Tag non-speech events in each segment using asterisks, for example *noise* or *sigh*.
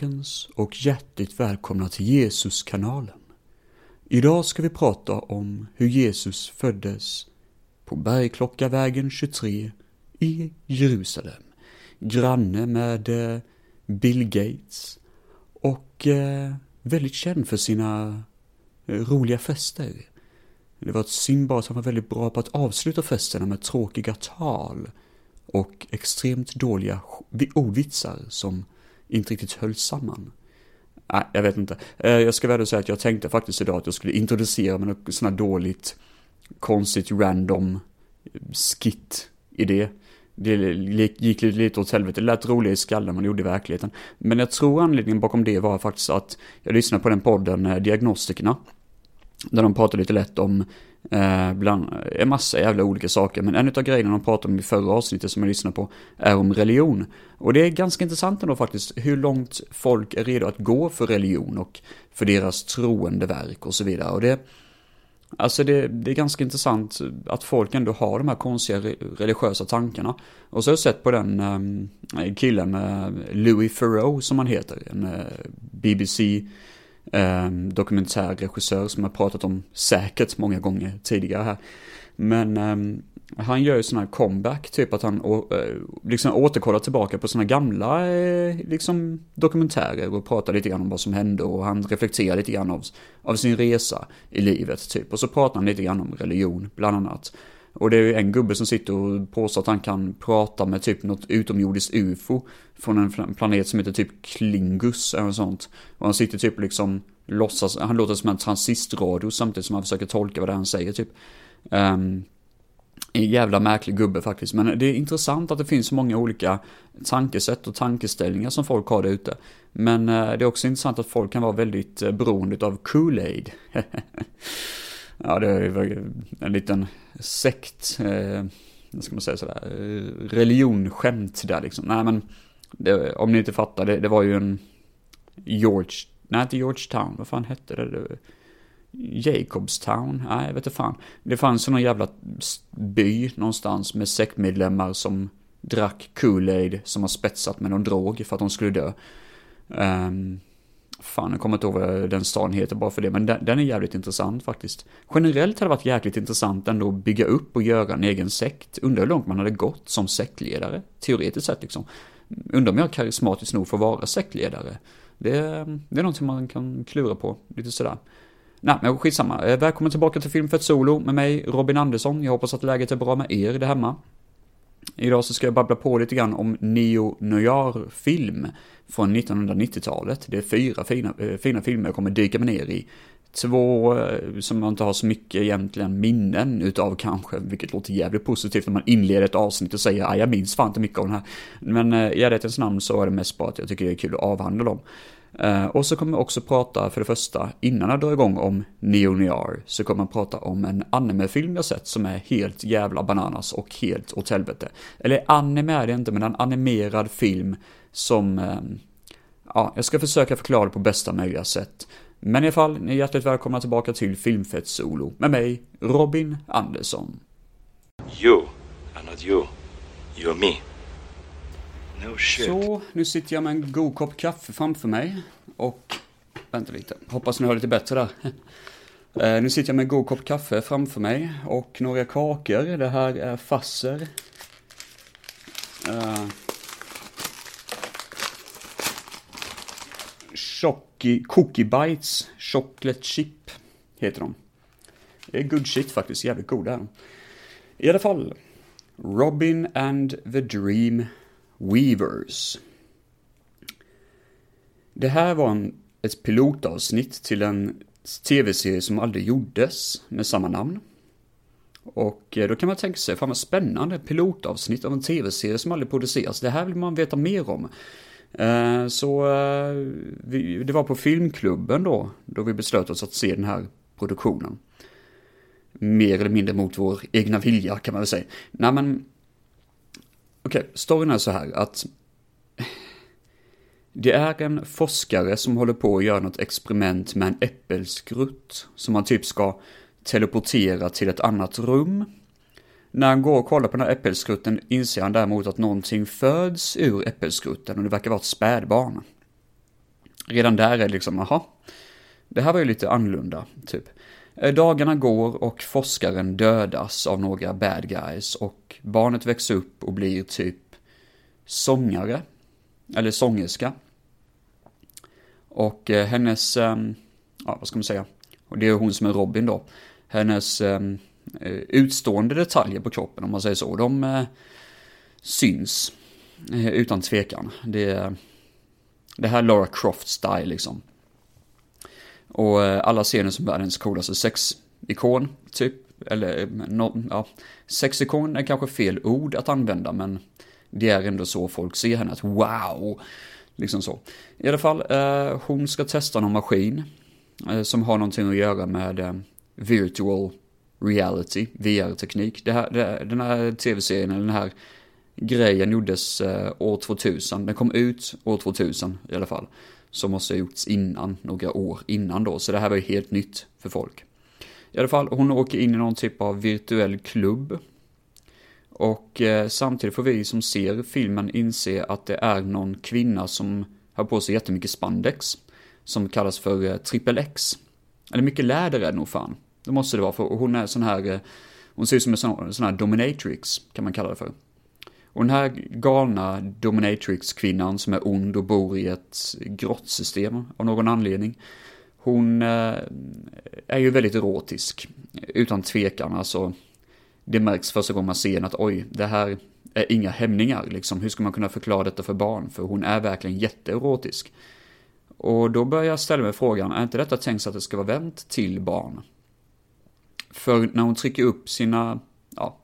Goddagens och hjärtligt välkomna till Jesuskanalen. Idag ska vi prata om hur Jesus föddes på Bergklockavägen 23 i Jerusalem. Granne med eh, Bill Gates och eh, väldigt känd för sina eh, roliga fester. Det var ett att han var väldigt bra på att avsluta festerna med tråkiga tal och extremt dåliga ordvitsar som inte riktigt höll samman. Nej, jag vet inte. Eh, jag ska väl säga att jag tänkte faktiskt idag att jag skulle introducera med något sånt här dåligt, konstigt, random skit-idé. Det gick lite åt helvete, det lät roligare i skallen man gjorde i verkligheten. Men jag tror anledningen bakom det var faktiskt att jag lyssnade på den podden eh, Diagnostikerna. Där de pratade lite lätt om Eh, bland en massa jävla olika saker. Men en av grejerna de pratade om i förra avsnittet som jag lyssnade på är om religion. Och det är ganska intressant ändå faktiskt hur långt folk är redo att gå för religion och för deras troendeverk och så vidare. Och det, alltså det, det är ganska intressant att folk ändå har de här konstiga religiösa tankarna. Och så har jag sett på den eh, killen, eh, Louis Farrow som han heter, en eh, BBC eh, dokumentärregissör som jag pratat om säkert många gånger tidigare här. Men eh, han gör ju sådana här comeback, typ att han å, eh, liksom återkollar tillbaka på sina gamla eh, liksom dokumentärer och pratar lite grann om vad som hände och han reflekterar lite grann av, av sin resa i livet typ. Och så pratar han lite grann om religion, bland annat. Och det är ju en gubbe som sitter och påstår att han kan prata med typ något utomjordiskt ufo från en planet som heter typ Klingus eller något sånt. Och han sitter typ liksom låtsas, han låter som en transistorradio samtidigt som han försöker tolka vad det är han säger typ. Um, en jävla märklig gubbe faktiskt, men det är intressant att det finns så många olika tankesätt och tankeställningar som folk har där ute. Men uh, det är också intressant att folk kan vara väldigt uh, beroende av Kool-Aid. *laughs* ja, det är en liten sekt, eh, ska man säga sådär, eh, religionsskämt där liksom. Nej men, det, om ni inte fattar, det, det var ju en George, nej inte Georgetown, vad fan hette det? Jacobstown? Nej, jag vet inte fan. Det fanns någon jävla by någonstans med sektmedlemmar som drack Kool-Aid som har spetsat med någon drog för att de skulle dö. Um, fan, jag kommer inte ihåg vad den staden heter bara för det, men den, den, är jävligt intressant faktiskt. Generellt hade det varit jäkligt intressant ändå att bygga upp och göra en egen sekt. Undrar hur långt man hade gått som sektledare, teoretiskt sett liksom. Undrar om jag karismatiskt nog får vara sektledare. Det, det är någonting man kan klura på, lite sådär. Nej, men skitsamma. Eh, välkommen tillbaka till Film för ett Solo med mig, Robin Andersson. Jag hoppas att läget är bra med er där hemma. Idag så ska jag babbla på lite grann om Neo Noir-film från 1990-talet. Det är fyra fina, eh, fina filmer jag kommer dyka mig ner i. Två eh, som man inte har så mycket egentligen minnen utav kanske, vilket låter jävligt positivt när man inleder ett avsnitt och säger att jag minns fan inte mycket av den här. Men eh, i ärlighetens namn så är det mest bara att jag tycker det är kul att avhandla dem. Eh, och så kommer jag också prata, för det första, innan jag drar igång om Neo Noir, så kommer jag prata om en animefilm jag sett som är helt jävla bananas och helt åt helvete. Eller anime är det inte, men en animerad film som, ja, jag ska försöka förklara det på bästa möjliga sätt. Men i alla fall, ni är hjärtligt välkomna tillbaka till Filmfett Solo med mig, Robin Andersson. You are not you, you're me. No shit. Så, nu sitter jag med en god kopp kaffe framför mig. Och, vänta lite, hoppas ni hör lite bättre där. Uh, *laughs* nu sitter jag med en god kopp kaffe framför mig och några kakor. Det här är fasser. Uh, Cookie, Cookie Bites Chocolate Chip heter de. Det är good shit faktiskt, jävligt goda. I alla fall, Robin and the Dream Weavers. Det här var en, ett pilotavsnitt till en tv-serie som aldrig gjordes med samma namn. Och eh, då kan man tänka sig, fan vad spännande, pilotavsnitt av en tv-serie som aldrig produceras. Det här vill man veta mer om. Eh, så eh, det var på filmklubben då, då vi beslöt oss att se den här produktionen. Mer eller mindre mot vår egna vilja kan man väl säga. Nej men Okej, okay, storyn är så här att det är en forskare som håller på att göra något experiment med en äppelskrutt som man typ ska teleportera till ett annat rum. När han går och kollar på den här äppelskrutten inser han däremot att någonting föds ur äppelskrutten och det verkar vara ett spädbarn. redan där är det liksom, aha, det här var ju lite annorlunda, typ. Eh, dagarna går och forskaren dödas av några bad guys och barnet växer upp och blir typ sångare, eller sångerska. Och eh, hennes, ehm, ja vad ska man säga, och det är hon som är Robin då, hennes ehm, Eh, utstående detaljer på kroppen om man säger så, de eh, syns eh, utan tvekan. Det, det här är Laura Croft-style liksom. Och alla ser henne som världens coolaste sexikon, typ. Eller, no, ja, sexikon är kanske fel ord att använda, men det är ändå så folk ser henne, att wow! Liksom så. I alla fall, eh, hon ska testa någon maskin eh, som har någonting att göra med eh, virtual reality, VR-teknik. Det här, det, den här tv-serien, den här grejen gjordes eh, år 2000. Den kom ut år 2000 i alla fall som måste ha gjorts innan, några år innan då, så det här var ju helt nytt för folk. I alla fall, hon åker in i någon typ av virtuell klubb. Och eh, samtidigt får vi som ser filmen inse att det är någon kvinna som har på sig jättemycket spandex. Som kallas för eh, triple X. Eller mycket läder är det nog fan. Det måste det vara, för hon är sån här, eh, hon ser ut som en sån, sån här dominatrix, kan man kalla det för. Och den här galna dominatrix-kvinnan som är ond och bor i ett grottsystem av någon anledning. Hon eh, är ju väldigt erotisk, utan tvekan. Alltså, det märks första gången man ser henne att oj, det här är inga hämningar. Liksom. Hur ska man kunna förklara detta för barn? För hon är verkligen jätteerotisk. Och då börjar jag ställa mig frågan, är inte detta tänkt så att det ska vara vänt till barn? För när hon trycker upp sina, ja,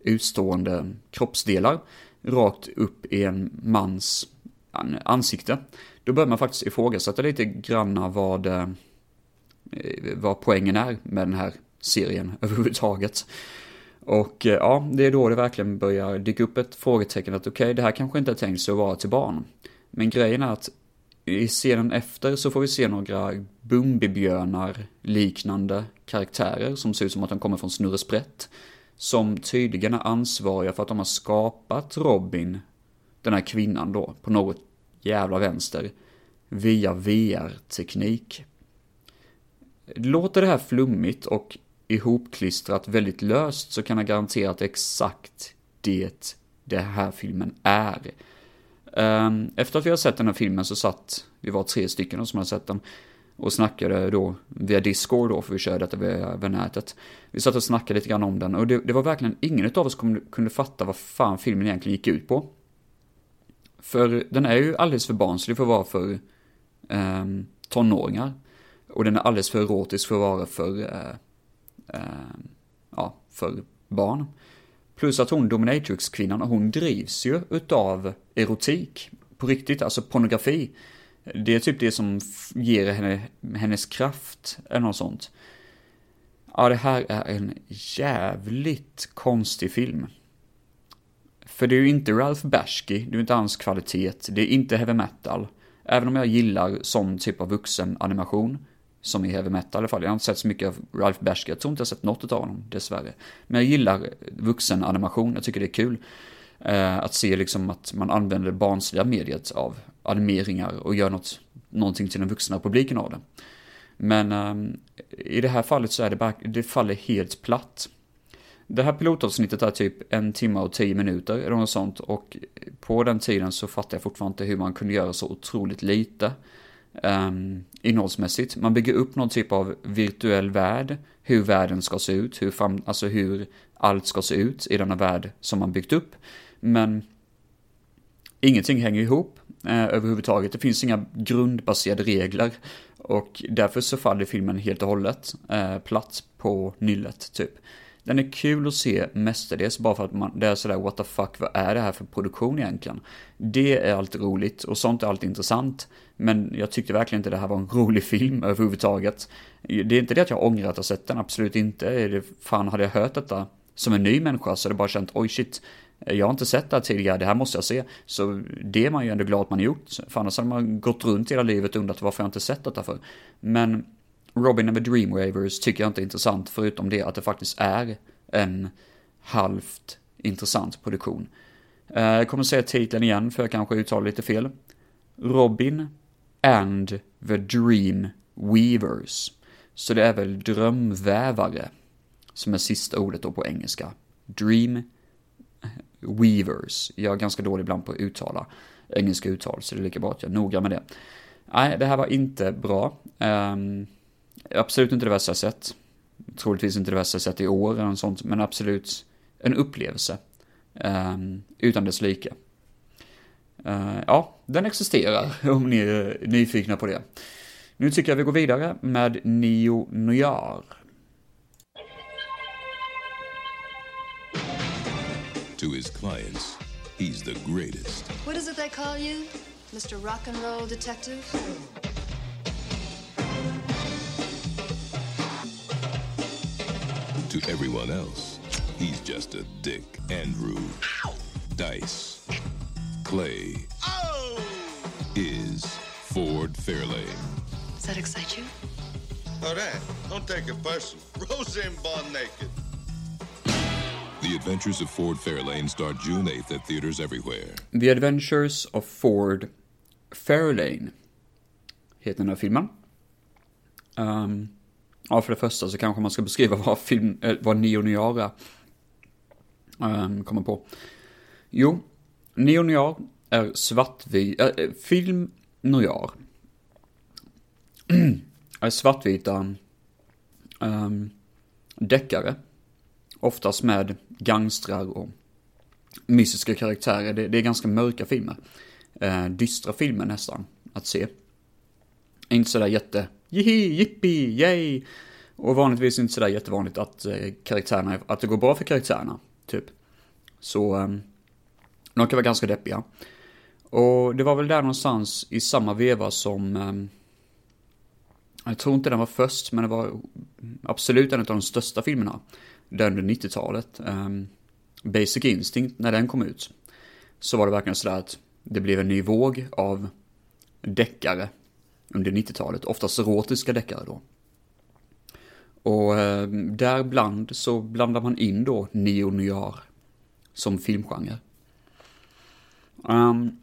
utstående kroppsdelar rakt upp i en mans ansikte. Då börjar man faktiskt ifrågasätta lite granna vad, eh, vad poängen är med den här serien *laughs* överhuvudtaget. Och eh, ja, det är då det verkligen börjar dyka upp ett frågetecken att okej, okay, det här kanske inte är tänkt så att vara till barn. Men grejen är att i scenen efter så får vi se några Bumbibjörnar liknande karaktärer som ser ut som att de kommer från Snurre Sprätt som tydligen är ansvariga för att de har skapat Robin, den här kvinnan då, på något jävla vänster, via VR-teknik. Låter det här flummigt och ihopklistrat väldigt löst så kan jag garantera att det är exakt det det här filmen är. Ehm, efter att vi har sett den här filmen så satt, vi var tre stycken som hade sett den, och snackade då via Discord då, för vi körde detta via, via nätet. Vi satt och snackade lite grann om den och det, det var verkligen ingen av oss kunde, kunde fatta vad fan filmen egentligen gick ut på. För den är ju alldeles för barnslig för att vara för eh, tonåringar. Och den är alldeles för erotisk för att vara för, eh, eh, ja, för barn. Plus att hon, dominatrix-kvinnan, hon drivs ju utav erotik. På riktigt, alltså pornografi. Det är typ det som ger henne hennes kraft, eller något sånt. Ja, det här är en jävligt konstig film. För det är ju inte Ralph Bashki, det är ju inte hans kvalitet, det är inte heavy metal. Även om jag gillar sån typ av vuxenanimation, som i heavy metal i alla fall. Jag har inte sett så mycket av Ralph Bashke. jag tror inte jag har sett något av honom, dessvärre. Men jag gillar vuxenanimation, jag tycker det är kul. Eh, att se liksom att man använder det barnsliga mediet av animeringar och gör något, någonting till den vuxna publiken av det. Men um, i det här fallet så är det bara, det faller helt platt. Det här pilotavsnittet är typ en timme och tio minuter eller något sånt och på den tiden så fattar jag fortfarande inte hur man kunde göra så otroligt lite um, innehållsmässigt. Man bygger upp någon typ av virtuell värld, hur världen ska se ut, hur, fram, alltså hur allt ska se ut i denna värld som man byggt upp. Men ingenting hänger ihop eh, överhuvudtaget. Det finns inga grundbaserade regler. Och därför så faller filmen helt och hållet eh, platt på nyllet, typ. Den är kul att se mestadels bara för att man, det är sådär what the fuck, vad är det här för produktion egentligen? Det är alltid roligt och sånt är alltid intressant. Men jag tyckte verkligen inte det här var en *laughs* rolig film överhuvudtaget. Det är inte det att jag ångrar att jag sett den, absolut inte. Fan, hade jag hört detta som en ny människa så hade jag bara känt, oj shit, jag har inte sett det här tidigare, det här måste jag se. Så det är man ju ändå glad att man har gjort. För annars hade man gått runt hela livet och undrat varför jag inte sett detta för. Men Robin and the Dreamwavers tycker jag inte är intressant, förutom det att det faktiskt är en halvt intressant produktion. Eh, jag kommer säga titeln igen, för jag kanske uttalar lite fel. Robin and the Dream Weavers. Så det är väl drömvävare som är sista ordet då på engelska. Dream Weavers. Jag är ganska dålig ibland på att uttala engelska uttal, så det är lika bra att jag är noga med det. Nej, det här var inte bra. Um, absolut inte det värsta jag sett. Troligtvis inte det värsta jag sett i år eller något sånt, men absolut en upplevelse. Um, utan dess like. Uh, ja, den existerar *laughs* om ni är nyfikna på det. Nu tycker jag vi går vidare med Neo Noir. To his clients, he's the greatest. What is it they call you? Mr. Rock and Roll Detective? To everyone else, he's just a Dick Andrew. Dice. Clay. Is Ford Fairlane. Does that excite you? Oh, that. Don't take it personal. Rose ain't born naked. The Adventures of Ford Fairlane start June 8th at theaters everywhere. The Adventures of Ford Fairlane heter den här filmen. Um, ja, för det första så kanske man ska beskriva vad, film, äh, vad Neo Noir um, ehm, kommer på. Jo, Neo Noir är svartvit, äh, film noir. *clears throat* är svartvita um, deckare. Oftast med gangstrar och mystiska karaktärer. Det, det är ganska mörka filmer. Eh, dystra filmer nästan, att se. Inte sådär jätte, jihi, jippi, yay. Och vanligtvis inte sådär jättevanligt att eh, karaktärerna, att det går bra för karaktärerna, typ. Så, ehm, de kan vara ganska deppiga. Och det var väl där någonstans i samma veva som, ehm, jag tror inte den var först, men det var absolut en av de största filmerna. Den under 90-talet. Um, ehm, Basic Instinct, när den kom ut. Så var det verkligen sådär att det blev en ny våg av deckare under 90-talet. Oftast erotiska deckare då. Och eh, däribland så blandar man in då neo-noir som filmgenre. Um,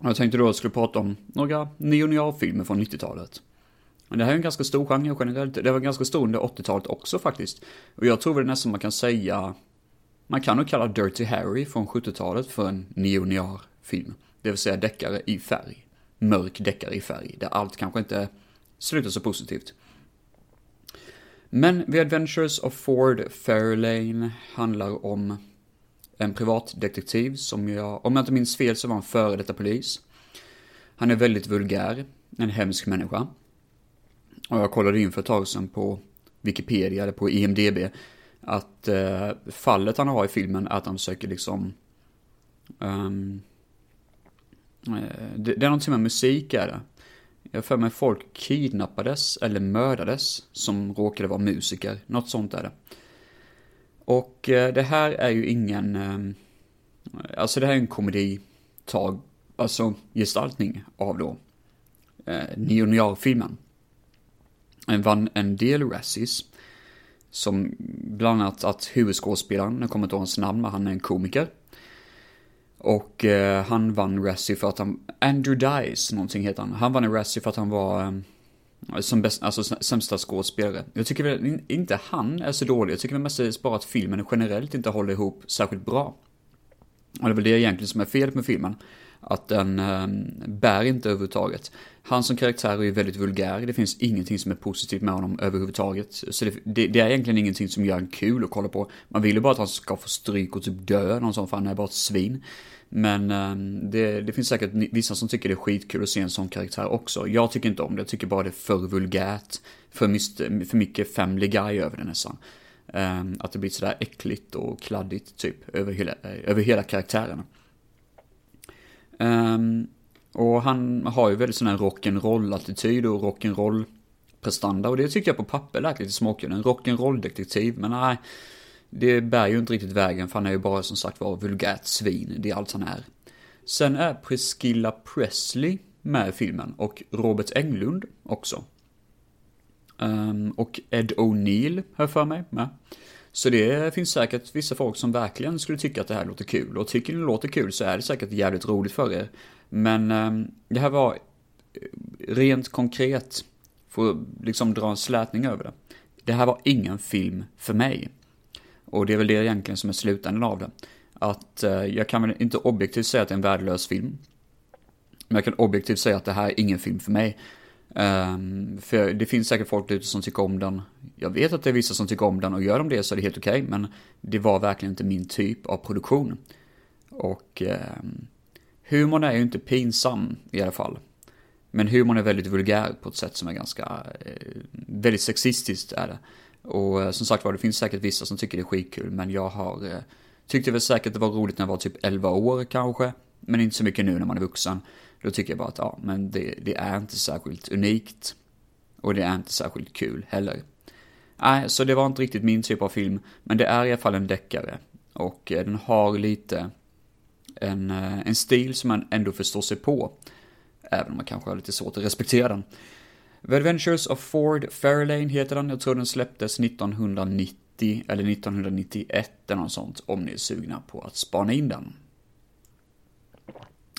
jag tänkte då att jag skulle prata om några neo-noir-filmer från 90-talet. Men det här är en ganska stor genre generellt. Det var ganska stor under 80-talet också faktiskt. Och jag tror väl nästan man kan säga, man kan nog kalla Dirty Harry från 70-talet för en neo film. Det vill säga deckare i färg. Mörk deckare i färg, där allt kanske inte slutar så positivt. Men The Adventures of Ford Fairlane handlar om en privatdetektiv som jag, om jag inte minns fel så var han före detta polis. Han är väldigt vulgär, en hemsk människa. Och jag kollade in för ett tag sedan på Wikipedia eller på IMDB att eh, fallet han har i filmen är att han försöker liksom um, Eh, det, det, är någonting med musik är det. Jag för mig folk kidnappades eller mördades som råkade vara musiker. Något sånt är det. Och eh, det här är ju ingen, eh, alltså det här är en komeditag, alltså gestaltning av då eh, Den vann en del Razzies. Som bland annat att huvudskådespelaren, jag kommer inte ihåg hans namn, men han är en komiker. Och eh, han vann Razzie för att han, Andrew Dice, någonting heter han. Han vann en Razzie för att han var eh, som bäst, alltså sämsta skådespelare. Jag tycker väl inte han är så dålig, jag tycker väl mest bara att filmen generellt inte håller ihop särskilt bra. Och det är väl det egentligen som är felet med filmen. Att den eh, bär inte överhuvudtaget. Han som karaktär är ju väldigt vulgär, det finns ingenting som är positivt med honom överhuvudtaget. Så det, det, det är egentligen ingenting som gör en kul att kolla på. Man vill ju bara att han ska få stryk och typ dö, någon sån, för han är bara ett svin. Men eh, det, det, finns säkert vissa som tycker det är skitkul att se en sån karaktär också. Jag tycker inte om det, jag tycker bara det är för vulgärt. För, mycket, för mycket Family Guy över det nästan. Eh, att det blir sådär äckligt och kladdigt typ över hela, över hela karaktärerna. Um, och han har ju väldigt sån här rock'n'roll-attityd och rock'n'roll prestanda och det tycker jag på papper lät lite småkul. En rock'n'roll-detektiv, men nej. Det bär ju inte riktigt vägen för han är ju bara som sagt var vulgärt svin. Det är allt han är. Sen är Priscilla Presley med i filmen och Robert Englund också. Um, och Ed O'Neill, hör för mig, med. Så det finns säkert vissa folk som verkligen skulle tycka att det här låter kul. Och tycker ni det låter kul så är det säkert jävligt roligt för er. Men eh, det här var eh, rent konkret, för att liksom dra en slätning över det. Det här var ingen film för mig. Och det är väl det egentligen som är slutändan av det. Att eh, jag kan väl inte objektivt säga att det är en värdelös film. Men jag kan objektivt säga att det här är ingen film för mig. Um, för det finns säkert folk ute som tycker om den. Jag vet att det är vissa som tycker om den och gör de det så är det helt okej. Okay, men det var verkligen inte min typ av produktion. Och um, humorn är ju inte pinsam i alla fall. Men humorn är väldigt vulgär på ett sätt som är ganska, uh, väldigt sexistiskt är det. Och uh, som sagt var, det finns säkert vissa som tycker det är skitkul, men jag har, uh, tyckte väl säkert det var roligt när jag var typ 11 år kanske. Men inte så mycket nu när man är vuxen. Då tycker jag bara att ja, men det, det är inte särskilt unikt. Och det är inte särskilt kul heller. Nej, så det var inte riktigt min typ av film. Men det är i alla fall en deckare. Och eh, den har lite en, eh, en stil som man ändå förstår sig på. Även om man kanske har lite svårt att respektera den. The Adventures of Ford Fairlane heter den. Jag tror den släpptes 1990 eller 1991 eller något sånt. Om ni är sugna på att spana in den.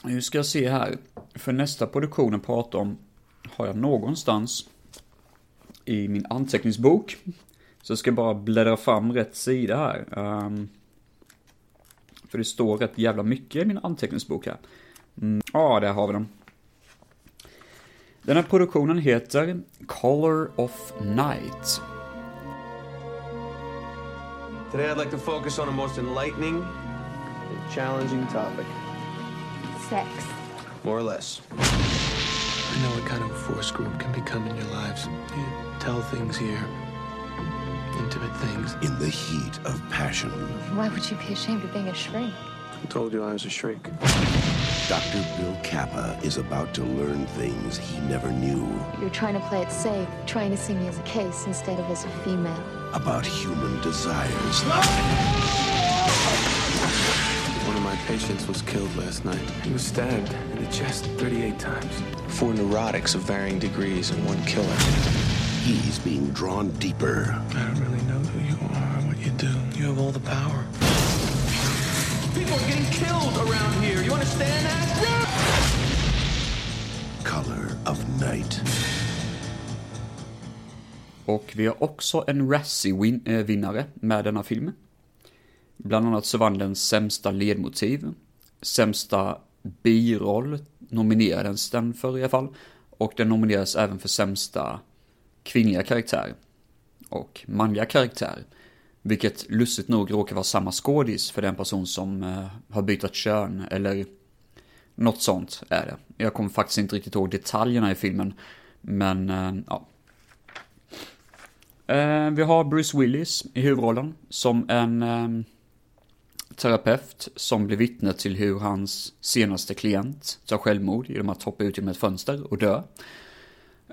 Nu ska jag se här. För nästa produktion att prata om har jag någonstans i min anteckningsbok. Så jag ska bara bläddra fram rätt sida här. Um, för det står rätt jävla mycket i min anteckningsbok här. Mm, ja, mm, ah, där har vi den. Den här produktionen heter Color of Night. Today I'd like to focus on a most enlightening and challenging topic. Sex. More or less. I know what kind of a force group can become in your lives. You tell things here, intimate things. In the heat of passion. Why would you be ashamed of being a shrink? Who told you I was a shrink? Dr. Bill Kappa is about to learn things he never knew. You're trying to play it safe, trying to see me as a case instead of as a female. About human desires. One of my patients was killed last night. He was stabbed in the chest 38 times. Four neurotics of varying degrees and one killer. He's being drawn deeper. I don't really know who you are, or what you do. You have all the power. People are getting killed around here. You understand that? Color of Night. Och vi har också en Razzie-vinnare eh, med denna film. Bland annat så vann den sämsta ledmotiv, sämsta biroll nominerades den för i alla fall. Och den nominerades även för sämsta kvinnliga karaktär och manliga karaktär. Vilket lustigt nog råkar vara samma skådis för den person som eh, har bytt kön eller något sånt är det. Jag kommer faktiskt inte riktigt ihåg detaljerna i filmen. Men, eh, ja. Eh, vi har Bruce Willis i huvudrollen som en eh, terapeut som blir vittne till hur hans senaste klient tar självmord genom att hoppa ut genom ett fönster och dö.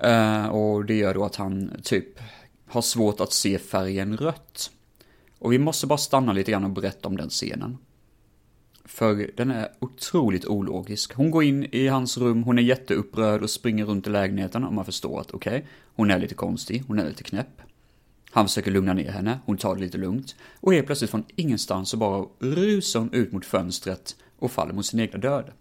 Uh, och det gör då att han typ har svårt att se färgen rött. Och vi måste bara stanna lite grann och berätta om den scenen. För den är otroligt ologisk. Hon går in i hans rum, hon är jätteupprörd och springer runt i lägenheten och man förstår att okej, okay, hon är lite konstig, hon är lite knäpp. Han försöker lugna ner henne, hon tar det lite lugnt. Och helt plötsligt från ingenstans så bara rusar hon ut mot fönstret och faller mot sin egna död.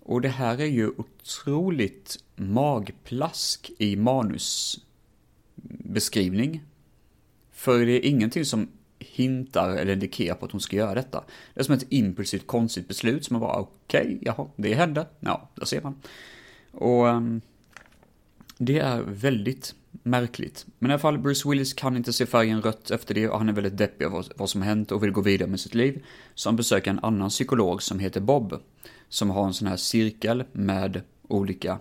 Och det här är ju otroligt magplask i manusbeskrivning. För det är ingenting som hintar eller indikerar på att hon ska göra detta. Det är som ett impulsivt konstigt beslut som man bara okej, okay, jaha, det hände. Ja, där ser man. Och um, det är väldigt märkligt. Men i alla fall, Bruce Willis kan inte se färgen rött efter det och han är väldigt deppig av vad som har hänt och vill gå vidare med sitt liv. Så han besöker en annan psykolog som heter Bob. Som har en sån här cirkel med olika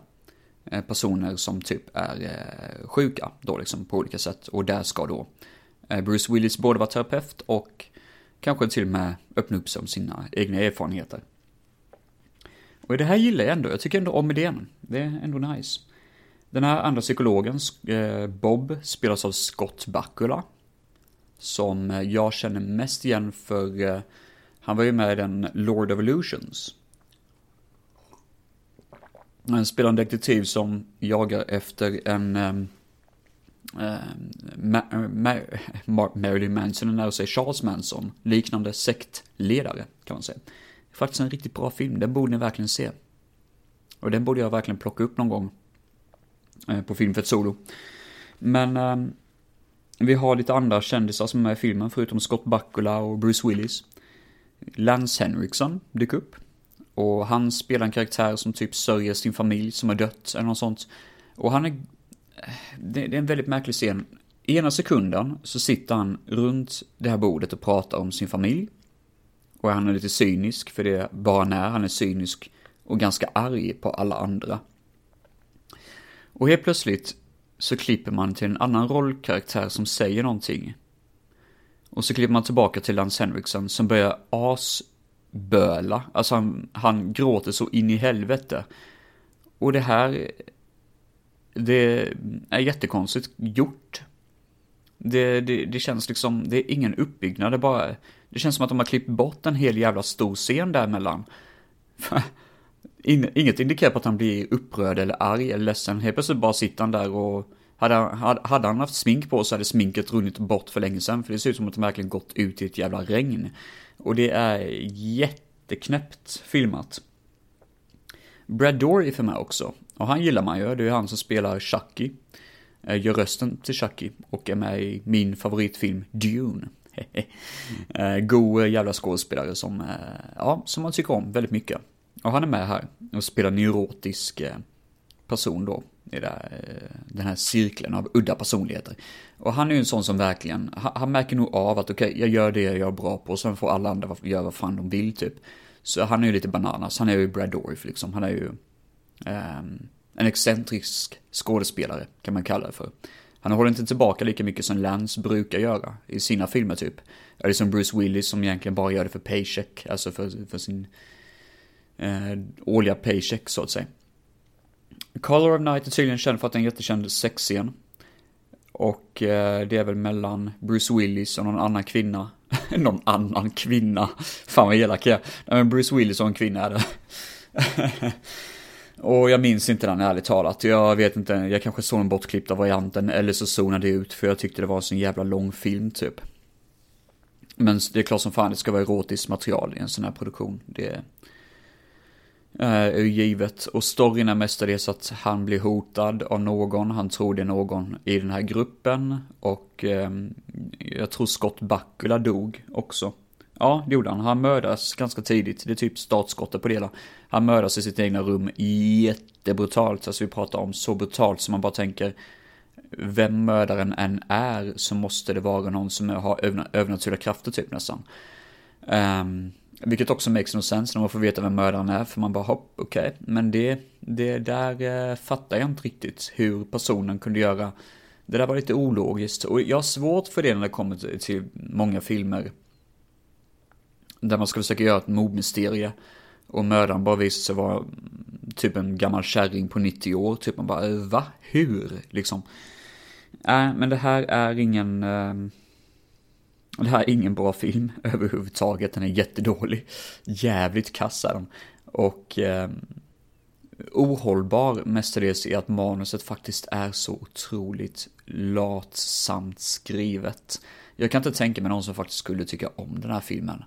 eh, personer som typ är eh, sjuka då liksom på olika sätt. Och där ska då eh, Bruce Willis både vara terapeut och kanske till och med öppna upp sig om sina egna erfarenheter. Och det här gillar jag ändå, jag tycker ändå om idén. Det är ändå nice. Den här andra psykologen, eh, Bob, spelas av Scott Bakula. Som jag känner mest igen för, eh, han var ju med i den Lord of Illusions. Han spelar en detektiv som jagar efter en äh, Ma Ma Ma Marilyn Manson eller nära Charles Manson, liknande sektledare kan man säga. Det är faktiskt en riktigt bra film, den borde ni verkligen se. Och den borde jag verkligen plocka upp någon gång Eh, på film för ett solo. Men eh, vi har lite andra kändisar som är med i filmen, förutom Scott Bakula och Bruce Willis. Lance Henriksen dyker upp. Och han spelar en karaktär som typ sörjer sin familj som har dött, eller något sånt. Och han är... Det, är en väldigt märklig scen. I Ena sekunden så sitter han runt det här bordet och pratar om sin familj. Och han är lite cynisk, för det är bara när. Han är cynisk och ganska arg på alla andra. Och helt plötsligt så klipper man till en annan rollkaraktär som säger någonting. Och så klipper man tillbaka till Lance Henriksen som börjar asböla. Alltså han, han gråter så in i helvete. Och det här, det är jättekonstigt gjort. Det, det, det känns liksom, det är ingen uppbyggnad, det bara, det känns som att de har klippt bort en hel jävla stor scen däremellan. *laughs* Inget indikerar på att han blir upprörd eller arg eller ledsen. Helt plötsligt bara sitter han där och hade, hade, hade han haft smink på så hade sminket runnit bort för länge sedan. För det ser ut som att han verkligen gått ut i ett jävla regn. Och det är jätteknäppt filmat. Brad Dory är för mig också. Och han gillar man ju. Det är han som spelar Chucky. Eh, gör rösten till Chucky. Och är med i min favoritfilm Dune. *laughs* Eh, god jävla skådespelare som, eh, ja, som man tycker om väldigt mycket. Och han är med här och spelar neurotisk eh, person då i eh, den här cirkeln av udda personligheter. Och han är ju en sån som verkligen, han märker nog av att okej, okay, jag gör det jag är bra på och sen får alla andra göra vad fan de vill typ. Så han är ju lite bananas, han är ju Brad Dourif liksom, han är ju um, en excentrisk skådespelare kan man kalla det för. Han håller inte tillbaka lika mycket som Lance brukar göra i sina filmer typ. Eller som Bruce Willis som egentligen bara gör det för paycheck, alltså för, för sin eh, årliga paycheck så att säga. Color of Night är tydligen känd för att det är en jättekänd sexscen. Och eh, det är väl mellan Bruce Willis och någon annan kvinna. *laughs* någon annan kvinna. Fan vad elak jag är. Nej men Bruce Willis och en kvinna är det. *laughs* och jag minns inte den ärligt talat. Jag vet inte, jag kanske såg den bortklippta varianten eller så zonade jag ut för jag tyckte det var en sån jävla lång film typ. Men det är klart som fan det ska vara erotiskt material i en sån här produktion. Det, Eh, är givet. Och storyn är mestadels att han blir hotad av någon, han tror det är någon i den här gruppen. Och ehm, jag tror Scott Bakula dog också. Ja, det gjorde han. Han mördas ganska tidigt. Det är typ startskottet på det hela. Han mördas i sitt egna rum jättebrutalt. Alltså vi pratar om så brutalt som man bara tänker vem mördaren än är så måste det vara någon som har övernaturliga krafter typ nästan. Um, vilket också makes no sense när man får veta vem mördaren är, för man bara hopp, okej. Okay. Men det, det där eh, fattar jag inte riktigt hur personen kunde göra. Det där var lite ologiskt och jag har svårt för det när det kommer till, många filmer. Där man ska försöka göra ett mordmysterie. Och mördaren bara visar sig vara mm, typ en gammal kärring på 90 år. Typ man bara, eh, va? Hur? Liksom. Nej, äh, men det här är ingen... Eh, det här är ingen bra film överhuvudtaget, den är jättedålig. Jävligt kass är den. Och eh, ohållbar mestadels i att manuset faktiskt är så otroligt latsamt skrivet. Jag kan inte tänka mig någon som faktiskt skulle tycka om den här filmen.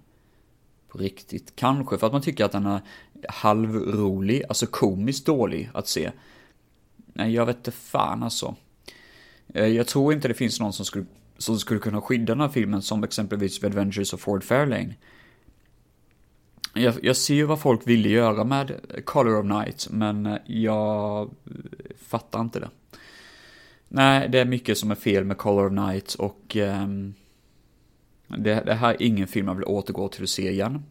På riktigt. Kanske för att man tycker att den är halvrolig, alltså komiskt dålig att se. Nej, jag vet inte fan alltså. Eh, jag tror inte det finns någon som skulle som skulle kunna skydda den här filmen som exempelvis The Adventures of Ford Fairlane. Jag, jag ser ju vad folk ville göra med Color of Night, men eh, jag eh, fattar inte det. Nej, det är mycket som är fel med Color of Night och um, det, det, här är ingen film jag vill återgå till att se igen.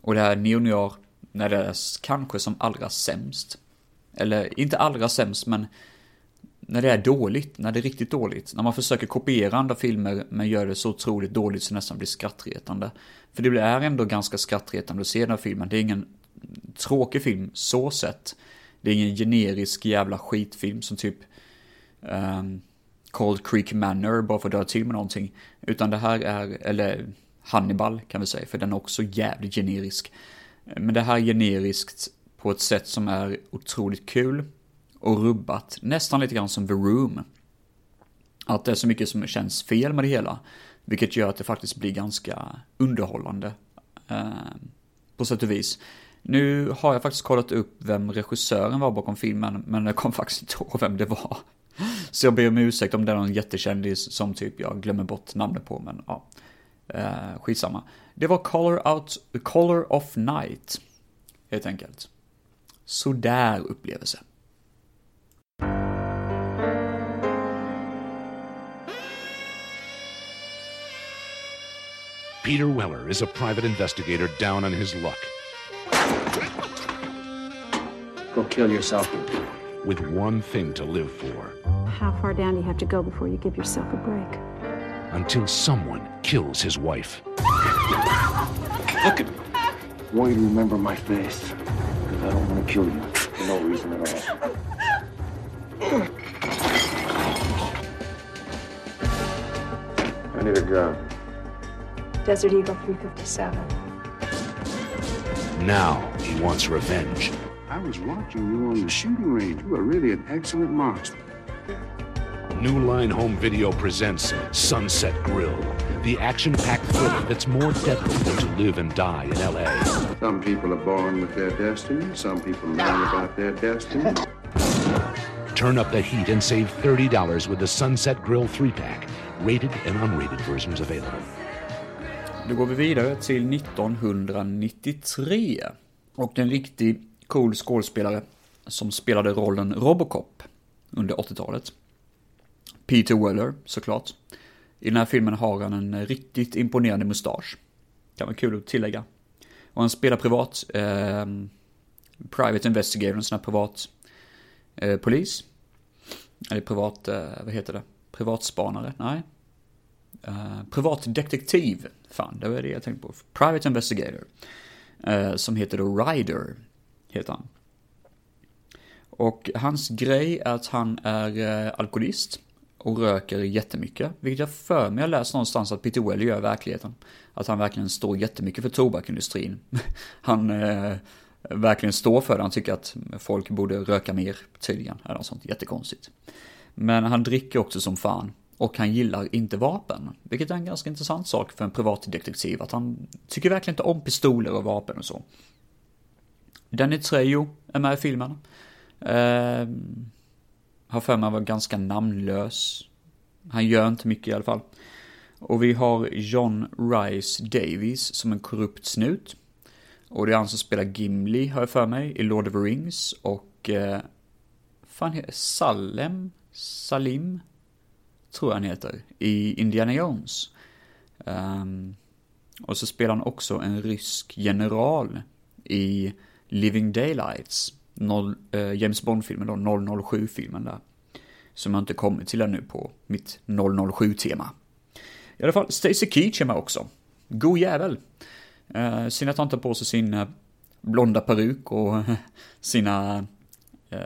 Och det här är Neonior när det är kanske som allra sämst. Eller inte allra sämst, men när det är dåligt, när det är riktigt dåligt. När man försöker kopiera andra filmer men gör det så otroligt dåligt så det nästan blir skrattretande. För det är ändå ganska skrattretande att se den här filmen. Det är ingen tråkig film så sett. Det är ingen generisk jävla skitfilm som typ um, Cold Creek Manor bara för att dra till med någonting. Utan det här är, eller Hannibal kan vi säga, för den är också jävligt generisk. Men det här är generiskt på ett sätt som är otroligt kul och rubbat, nästan lite grann som The Room. Att det är så mycket som känns fel med det hela, vilket gör att det faktiskt blir ganska underhållande. Eh, på sätt och vis. Nu har jag faktiskt kollat upp vem regissören var bakom filmen, men jag kom *laughs* faktiskt inte ihåg vem det var. Så jag ber om ursäkt om det är någon jättekändis som typ jag glömmer bort namnet på, men ja. Eh, skitsamma. Det var Color, Out, Color of Night, helt enkelt. Sådär upplevelse. Peter Weller is a private investigator down on his luck. Go kill yourself. With one thing to live for. How far down do you have to go before you give yourself a break? Until someone kills his wife. Look at me. I want you to remember my face. Because I don't want to kill you for no reason at all. I need a gun. Desert Eagle 357. Now he wants revenge. I was watching you on the shooting range. You are really an excellent marksman. New Line Home Video presents Sunset Grill, the action packed thriller that's more deadly than to live and die in LA. Some people are born with their destiny. Some people learn about their destiny. Turn up the heat and save $30 with the Sunset Grill 3 pack. Rated and unrated versions available. Då går vi vidare till 1993. Och en riktig cool skådespelare som spelade rollen Robocop under 80-talet. Peter Weller, såklart. I den här filmen har han en riktigt imponerande mustasch. Kan vara kul att tillägga. Och han spelar privat, eh, private investigator, en sån här privat eh, polis. Eller privat, eh, vad heter det? Privatspanare? Nej. Uh, privat detektiv, fan det var det jag tänkte på. Private investigator. Uh, som heter då Ryder, heter han. Och hans grej är att han är uh, alkoholist och röker jättemycket. Vilket jag för mig har läst någonstans att Peter Weller gör i verkligheten. Att han verkligen står jättemycket för tobakindustrin. *laughs* han verkligen står för det, han tycker att folk borde röka mer tydligen. Eller något sånt jättekonstigt. Men han dricker också som fan. Och han gillar inte vapen. Vilket är en ganska intressant sak för en privatdetektiv. Att han tycker verkligen inte om pistoler och vapen och så. Danny Trejo är med i filmen. Eh, har för mig att ganska namnlös. Han gör inte mycket i alla fall. Och vi har John Rice Davies som en korrupt snut. Och det är han som spelar Gimli, har jag för mig, i Lord of the Rings. Och... Eh, fan heter Salem? Salim? Tror jag han heter, i Indiana Jones. Um, och så spelar han också en rysk general i Living Daylights, noll, uh, James Bond-filmen då, 007-filmen där. Som jag inte kommit till ännu på mitt 007-tema. I alla fall, Stacy Keach är med också. God jävel. Eh, uh, han tanter på sig sin uh, blonda peruk och *laughs* sina uh,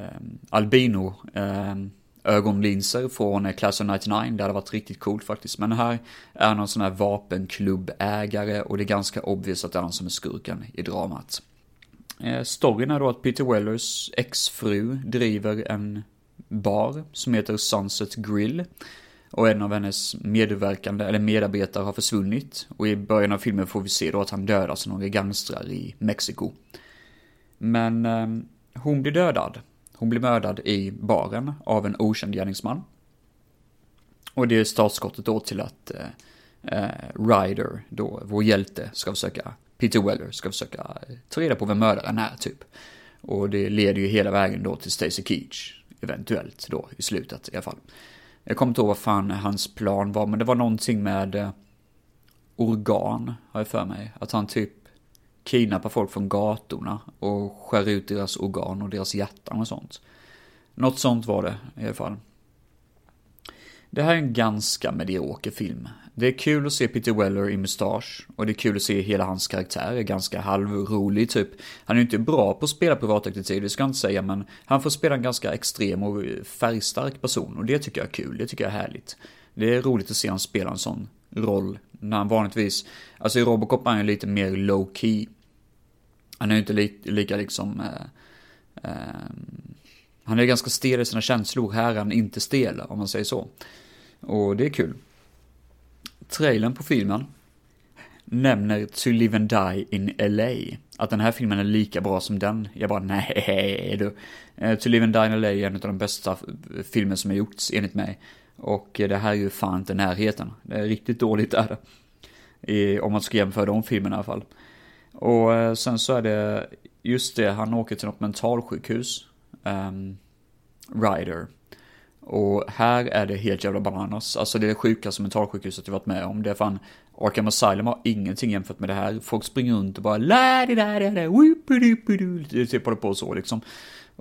albino ehm, ögonlinser från eh, Class of 99, det hade varit riktigt coolt faktiskt. Men här är någon sån här vapenklubbägare och det är ganska obvious att det är han som är skurken i dramat. Eh, storyn är då att Peter Wellers exfru driver en bar som heter Sunset Grill. Och en av hennes medverkande, eller medarbetare har försvunnit. Och i början av filmen får vi se då att han dödas av några gangstrar i Mexiko. Men eh, hon blir dödad hon blir mördad i baren av en okänd gärningsman. Och det är startskottet då till att eh, eh, Ryder, då vår hjälte, ska försöka, Peter Weller, ska försöka eh, ta reda på vem mördaren är typ. Och det leder ju hela vägen då till Stacy Keach, eventuellt då i slutet i alla fall. Jag kommer inte ihåg vad fan hans plan var, men det var någonting med eh, organ, har jag för mig. Att han typ kidnappar folk från gatorna och skär ut deras organ och deras hjärtan och sånt. Något sånt var det i alla fall. Det här är en ganska medioker film. Det är kul att se Peter Weller i mustasch och det är kul att se hela hans karaktär, är ganska halvrolig typ. Han är ju inte bra på att spela privatdetektiv, det ska jag inte säga, men han får spela en ganska extrem och färgstark person och det tycker jag är kul, det tycker jag är härligt. Det är roligt att se honom spela en sån roll när han vanligtvis, alltså i Robocop är han ju lite mer low key. Han är ju inte li, lika liksom, eh, eh, han är ganska stel i sina känslor, här är han inte stel om man säger så. Och det är kul. Trailern på filmen, nämner To Live and Die in LA. Att den här filmen är lika bra som den. Jag bara, nej *laughs* du. Eh, to Live and Die in LA är en av de bästa filmer som har gjorts, enligt mig. Och det här är ju fan inte närheten. Det är riktigt dåligt är det. I, om man ska jämföra de filmerna i alla fall. Och eh, sen så är det, just det, han åker till något mentalsjukhus. Um, Ryder. Och här är det helt jävla bananas. Alltså det är det sjukaste mentalsjukhuset jag varit med om. Det är fan, Arkham Asylum har ingenting jämfört med det här. Folk springer runt och bara la di da da da Det typ håller på så liksom.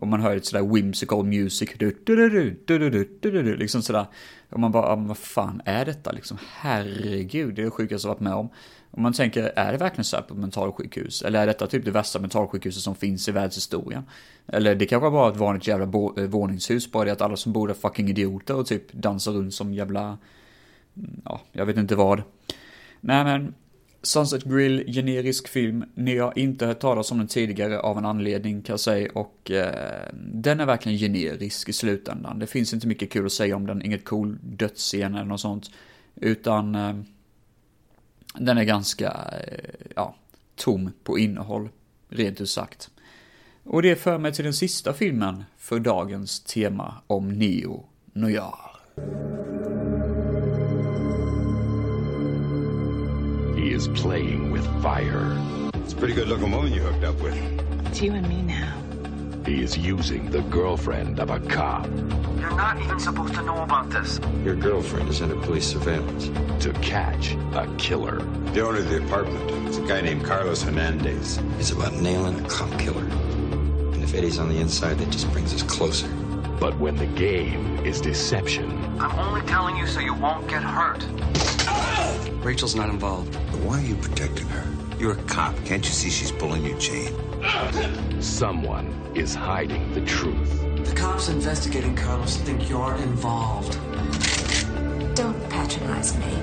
Och man hör ett sådär whimsical music. Du, du, du, du, du, du, du, liksom sådär. Och man bara, vad fan är detta liksom? Herregud, det är det sjukaste jag varit med om. Och man tänker, är det verkligen så här på mentalsjukhus? Eller är detta typ det värsta mentalsjukhuset som finns i världshistorien? Eller det kanske bara är ett vanligt jävla eh, våningshus, bara det att alla som bor där är fucking idioter och typ dansar runt som jävla, mm, ja, jag vet inte vad. Nej men, Sunset Grill, generisk film. Ni har inte hört talas om den tidigare av en anledning kan jag säga och eh, den är verkligen generisk i slutändan. Det finns inte mycket kul att säga om den, inget cool dödsscen eller något sånt. Utan eh, den är ganska, eh, ja, tom på innehåll, rent ut sagt. Och det för mig till den sista filmen för dagens tema om Neo Noir. He is playing with fire. It's a pretty good looking woman you hooked up with. It's you and me now. He is using the girlfriend of a cop. You're not even supposed to know about this. Your girlfriend is under police surveillance. To catch a killer. The owner of the apartment is a guy named Carlos Hernandez. It's about nailing a cop killer. And if Eddie's on the inside, that just brings us closer. But when the game is deception. I'm only telling you so you won't get hurt. Rachel's not involved. But why are you protecting her? You're a cop. Can't you see she's pulling your chain? Someone is hiding the truth. The cops investigating Carlos think you're involved. Don't patronize me.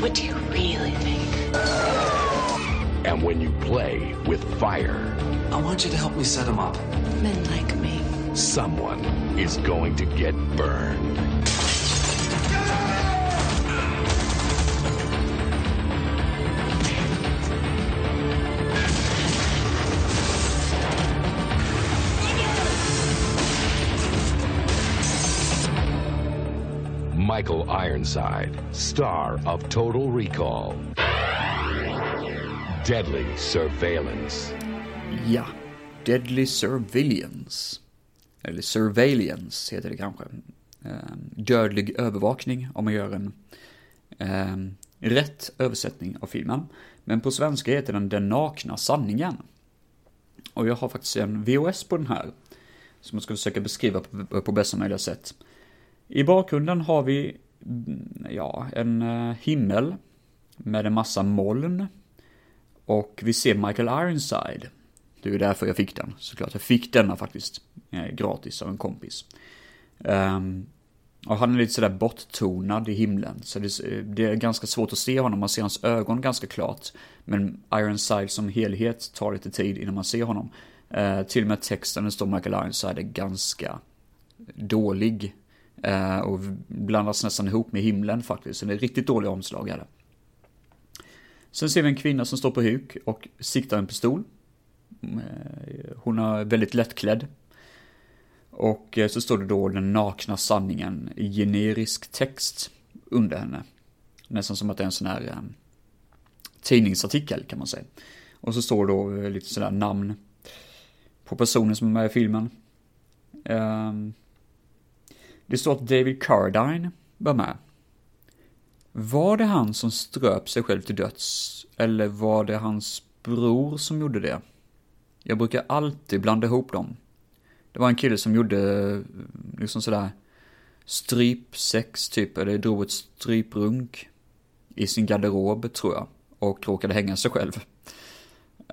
What do you really think? And when you play with fire, I want you to help me set him up. Men like me. someone is going to get burned. Michael Ironside, star of Total Recall. Deadly Surveillance. Ja, Deadly Surveillance. Eller Surveillance heter det kanske. Ehm, dödlig övervakning om man gör en eh, rätt översättning av filmen. Men på svenska heter den Den nakna sanningen. Och jag har faktiskt en VOS på den här. Som jag ska försöka beskriva på, på bästa möjliga sätt. I bakgrunden har vi, ja, en eh, himmel med en massa moln. Och vi ser Michael Ironside. Det är därför jag fick den, såklart. Jag fick denna faktiskt eh, gratis av en kompis. Um, och han är lite sådär borttonad i himlen, så det, det, är ganska svårt att se honom. Man ser hans ögon ganska klart. Men Ironside som helhet tar lite tid innan man ser honom. Uh, till och med texten det står Michael Ironside är ganska dålig. Eh, och blandas nästan ihop med himlen faktiskt, så det är riktigt dåliga omslag är det. Sen ser vi en kvinna som står på huk och siktar en pistol. Eh, hon är väldigt lättklädd. Och eh, så står det då den nakna sanningen i generisk text under henne. Nästan som att det är en sån här um, tidningsartikel kan man säga. Och så står det då lite sådär namn på personen som är med i filmen. Um, det står att David Cardine var med. Var det han som ströp sig själv till döds? Eller var det hans bror som gjorde det? Jag brukar alltid blanda ihop dem. Det var en kille som gjorde eh, liksom sådär strypsex typ, eller drog ett stryprunk i sin garderob tror jag. Och råkade hänga sig själv.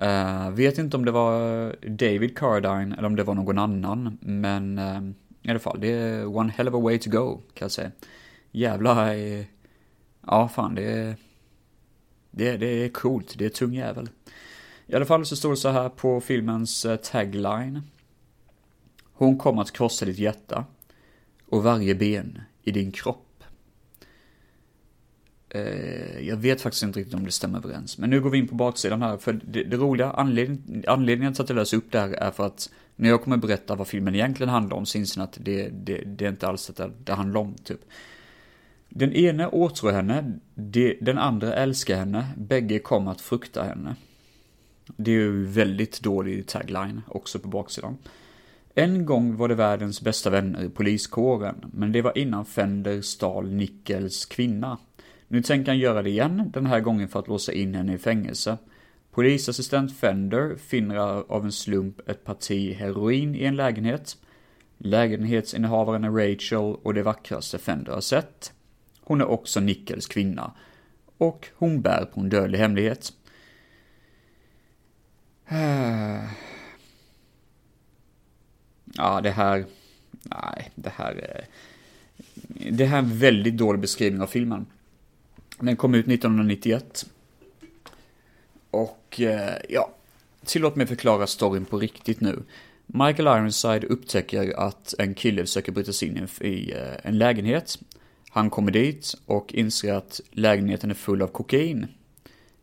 Uh, vet inte om det var David Cardine eller om det var någon annan, men uh, i alla fall, det är one hell of a way to go, kan jag säga. Jävla, eh, ja fan det är, det, det är coolt, det är tung jävel. I alla fall så står det så här på filmens eh, tagline. Hon kommer att krossa ditt hjärta och varje ben i din kropp. Eh, jag vet faktiskt inte riktigt om det stämmer överens. Men nu går vi in på baksidan här. För det, det roliga, anledning, anledningen till att jag läser upp det här är för att när jag kommer berätta vad filmen egentligen handlar om så inser ni att det, det, det är inte alls det det handlar om, typ. Den ene åtrår henne, de, den andra älskar henne, bägge kommer att frukta henne. Det är ju väldigt dålig tagline också på baksidan. En gång var det världens bästa vänner i poliskåren, men det var innan Fender stal Nickels kvinna. Nu tänker han göra det igen, den här gången för att låsa in henne i fängelse. Polisassistent Fender finner av en slump ett parti heroin i en lägenhet. Lägenhetsinnehavaren är Rachel och det vackraste Fender har sett. Hon är också Nickels kvinna. Och hon bär på en dödlig hemlighet. *sighs* Ja, det här... Nej, det här... är... Det här är en väldigt dålig beskrivning av filmen. Den kom ut 1991. Och, eh, ja. Tillåt mig förklara storyn på riktigt nu. Michael Ironside upptäcker att en kille försöker bryta sig in i eh, en lägenhet. Han kommer dit och inser att lägenheten är full av kokain.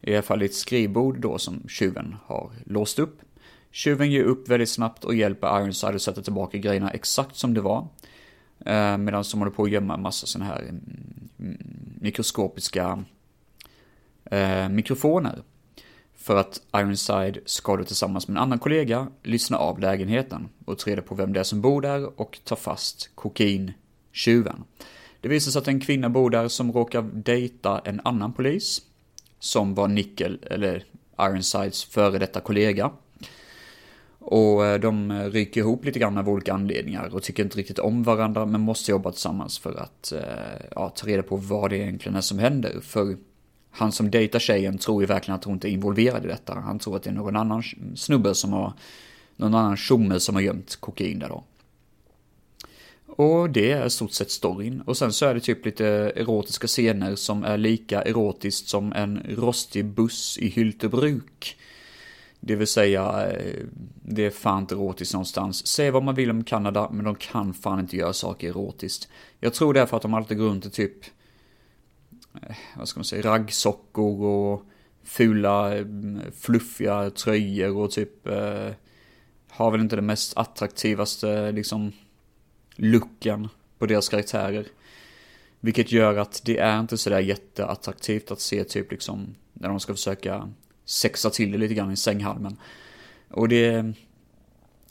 I alla fall ett skrivbord då som tjuven har låst upp. Tjuven ger upp väldigt snabbt och hjälper Ironside att sätta tillbaka grejerna exakt som det var. Eh, medan de håller på att gömma en massa sådana här mm, mm, mikroskopiska mikrofoner. För att Ironside ska då tillsammans med en annan kollega lyssna av lägenheten och ta reda på vem det är som bor där och ta fast kokainkjuven. Det visar sig att en kvinna bor där som råkar dejta en annan polis. Som var Nickel, eller Ironsides före detta kollega. Och eh, de ryker ihop lite grann av olika anledningar och tycker inte riktigt om varandra men måste jobba tillsammans för att eh, ja, ta reda på vad det egentligen är som händer. För han som dejtar tjejen tror ju verkligen att hon inte är involverad i detta. Han tror att det är någon annan snubbe som har, någon annan tjomme som har gömt kokain där då. Och det är i stort sett storyn. Och sen så är det typ lite erotiska scener som är lika erotiskt som en rostig buss i Hyltebruk. Det vill säga, eh, det är fan inte erotiskt någonstans. Säg vad man vill om Kanada, men de kan fan inte göra saker erotiskt. Jag tror det är för att de alltid går runt i typ, Eh, vad ska man säga, raggsockor och fula, mm, fluffiga tröjor och typ, eh, har väl inte den mest attraktivaste, liksom, looken på deras karaktärer. Vilket gör att det är inte sådär jätteattraktivt att se typ liksom, när de ska försöka sexa till det lite grann i sänghalmen. Och det,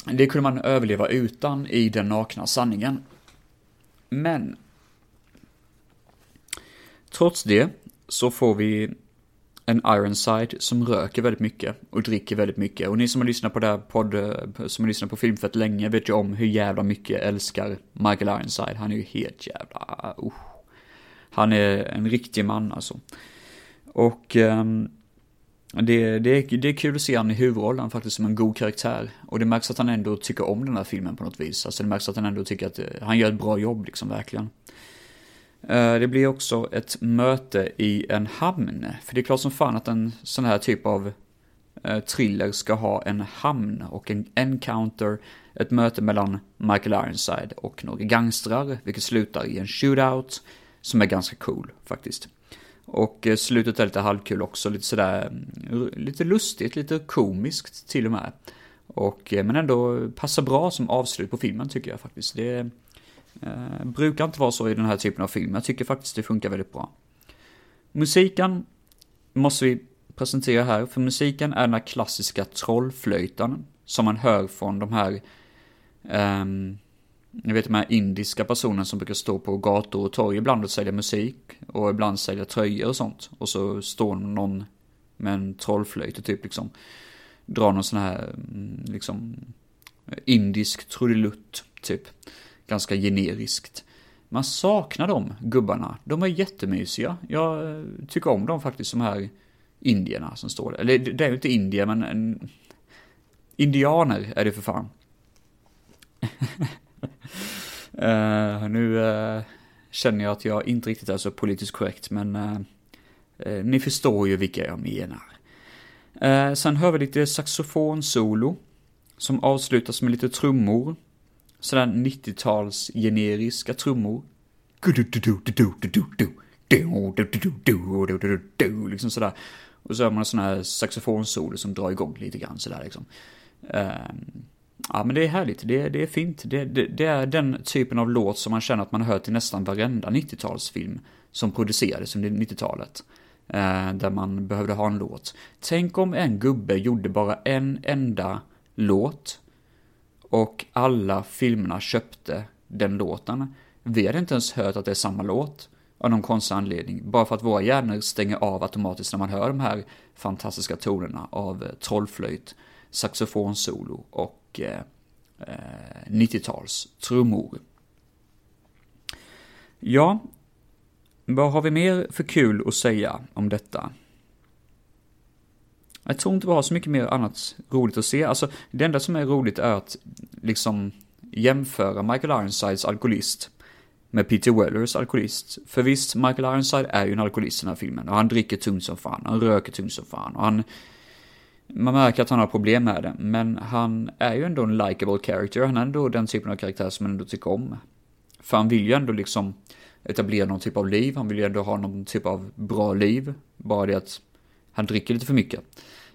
det kunde man överleva utan i den nakna sanningen. Men, trots det så får vi en Ironside som röker väldigt mycket och dricker väldigt mycket. Och ni som har lyssnat på det här podd, eh, som har lyssnat på Filmfett länge vet ju om hur jävla mycket jag älskar Michael Ironside. Han är ju helt jävla, uh. Han är en riktig man alltså. Och um, det, det, det är kul att se han i huvudrollen faktiskt som en god karaktär. Och det märks att han ändå tycker om den här filmen på något vis. Alltså det märks att han ändå tycker att eh, han gör ett bra jobb liksom, verkligen. Eh, det blir också ett möte i en hamn. För det är klart som fan att en sån här typ av eh, thriller ska ha en hamn och en encounter, ett möte mellan Michael Ironside och några gangstrar, vilket slutar i en shootout, som är ganska cool faktiskt. Och eh, slutet är lite halvkul också, lite sådär, mm, lite lustigt, lite komiskt till och med. Och, men ändå passar bra som avslut på filmen tycker jag faktiskt. Det Eh, brukar inte vara så i den här typen av film. Jag tycker faktiskt det funkar väldigt bra. Musiken måste vi presentera här, för musiken är den här klassiska trollflöjten som man hör från de här, ehm, ni jag vet de här indiska personerna som brukar stå på gator och torg ibland och sälja musik och ibland sälja tröjor och sånt. Och så står någon med en trollflöjt och typ liksom drar någon sån här, mm, liksom, indisk trudelutt, typ ganska generiskt. Man saknar de gubbarna. De är jättemysiga. Jag eh, tycker om dem faktiskt, de här indierna som står där. Eller det är ju inte indier, men en... indianer är det för fan. uh, *laughs* nu uh, känner jag att jag inte riktigt är så politiskt korrekt, men uh, ni förstår ju vilka jag menar. sen hör vi lite saxofonsolo som avslutas med lite trummor sådär 90-tals generiska trummor. liksom sådär. Och så har man sådana här saxofonsolo som drar igång lite grann sådär liksom. Um, ja men det är härligt, det, det är fint. Det, det, det, är den typen av låt som man känner att man har hört i nästan varenda 90-talsfilm som producerades under 90-talet. Uh, eh, där man behövde ha en låt. Tänk om en gubbe gjorde bara en enda låt och alla filmerna köpte den låten. Vi hade inte ens hört att det är samma låt av någon konstig anledning. Bara för att våra hjärnor stänger av automatiskt när man hör de här fantastiska tonerna av eh, trollflöjt, saxofonsolo och eh, eh 90-tals trummor. Ja, vad har vi mer för kul att säga om detta? Jag tror inte vi har så mycket mer annat roligt att se. Alltså, det enda som är roligt är att liksom jämföra Michael Ironsides alkoholist med Peter Wellers alkoholist. För visst, Michael Ironside är ju en alkoholist i den här filmen. Och han dricker tungt som fan, han röker tungt som fan. Och han... Man märker att han har problem med det, men han är ju ändå en likable character. Han är ändå den typen av karaktär som man ändå tycker om. För han vill ju ändå liksom etablera någon typ av liv, han vill ju ändå ha någon typ av bra liv. Bara det att han dricker lite för mycket.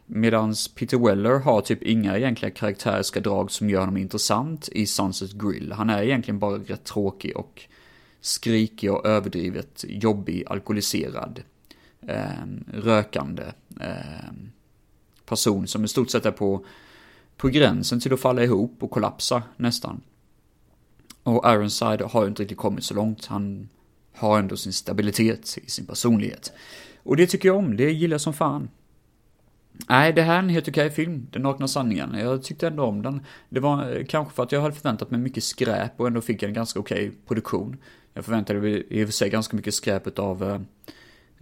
Medans Peter Weller har typ inga egentliga karaktäriska drag som gör honom intressant i Sunset Grill. Han är egentligen bara rätt tråkig och skrikig och överdrivet jobbig, alkoholiserad, eh, rökande eh, person som i stort sett är på, på gränsen till att falla ihop och kollapsa nästan. Och Ironside har ju inte riktigt kommit så långt. Han har ändå sin stabilitet i sin personlighet. Och det tycker jag om, det gillar jag som fan. Nej, det här är en helt okej film, Den nakna sanningen. Jag tyckte ändå om den. Det var eh, kanske för att jag hade förväntat mig mycket skräp och ändå fick en ganska okej produktion. Jag förväntade mig i och för sig ganska mycket skräpet av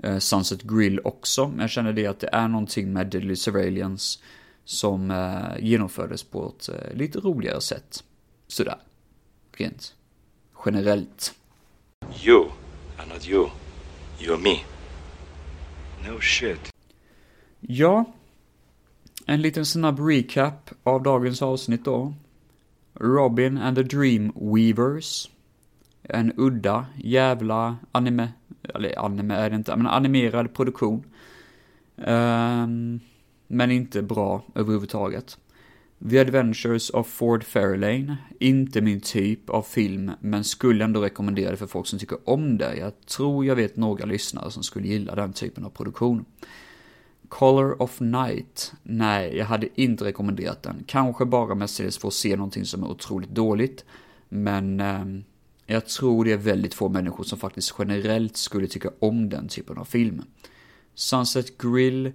uh, Sunset Grill också, men jag känner det att det är någonting med Deadly Surveillance som uh, genomfördes på ett uh, lite roligare sätt. Sådär. Rent generellt. You are not you. You're me. No shit. Ja, en liten snabb recap av dagens avsnitt då. Robin and the Dream Weavers. En udda jävla anime, eller anime är det inte, men animerad produktion. Um, men inte bra överhuvudtaget. The Adventures of Ford Fairlane, inte min typ av film, men skulle ändå rekommendera det för folk som tycker om det. Jag tror jag vet några lyssnare som skulle gilla den typen av produktion. Color of Night, nej, jag hade inte rekommenderat den. Kanske bara mestadels för att se någonting som är otroligt dåligt, men eh, jag tror det är väldigt få människor som faktiskt generellt skulle tycka om den typen av film. Sunset Grill,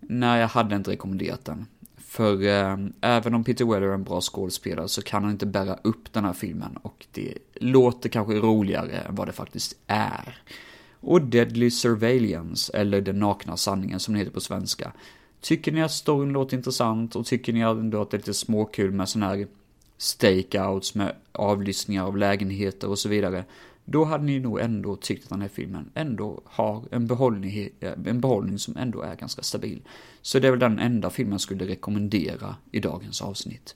nej, jag hade inte rekommenderat den. För eh, även om Peter Weller är en bra skådespelare så kan han inte bära upp den här filmen och det låter kanske roligare än vad det faktiskt är. Och Deadly Surveillance, eller Den nakna sanningen som det heter på svenska. Tycker ni att storyn låter intressant och tycker ni ändå att det är lite småkul med sådana här stakeouts med avlyssningar av lägenheter och så vidare. Då hade ni nog ändå tyckt att den här filmen ändå har en behållning, eh, en behållning som ändå är ganska stabil. Så det är väl den enda filmen jag skulle rekommendera i dagens avsnitt.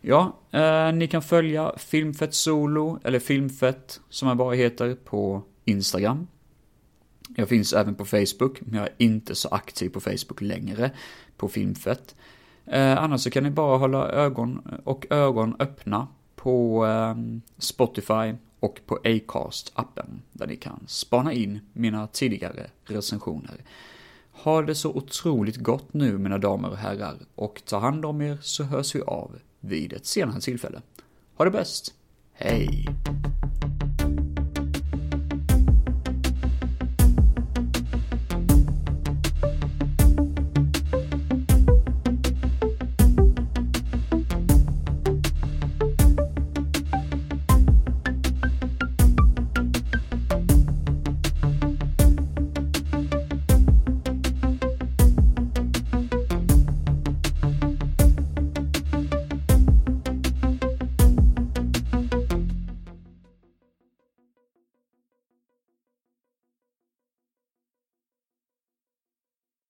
Ja, eh, ni kan följa Filmfett Solo, eller Filmfett som jag bara heter, på Instagram. Jag finns även på Facebook, men jag är inte så aktiv på Facebook längre, på Filmfett. Eh, annars så kan ni bara hålla ögon och ögon öppna på eh, Spotify och på Acast-appen, där ni kan spana in mina tidigare recensioner. Ha det så otroligt gott nu, mina damer och herrar, och ta hand om er så hörs vi av vid ett senare tillfälle. Ha det bäst! Hej!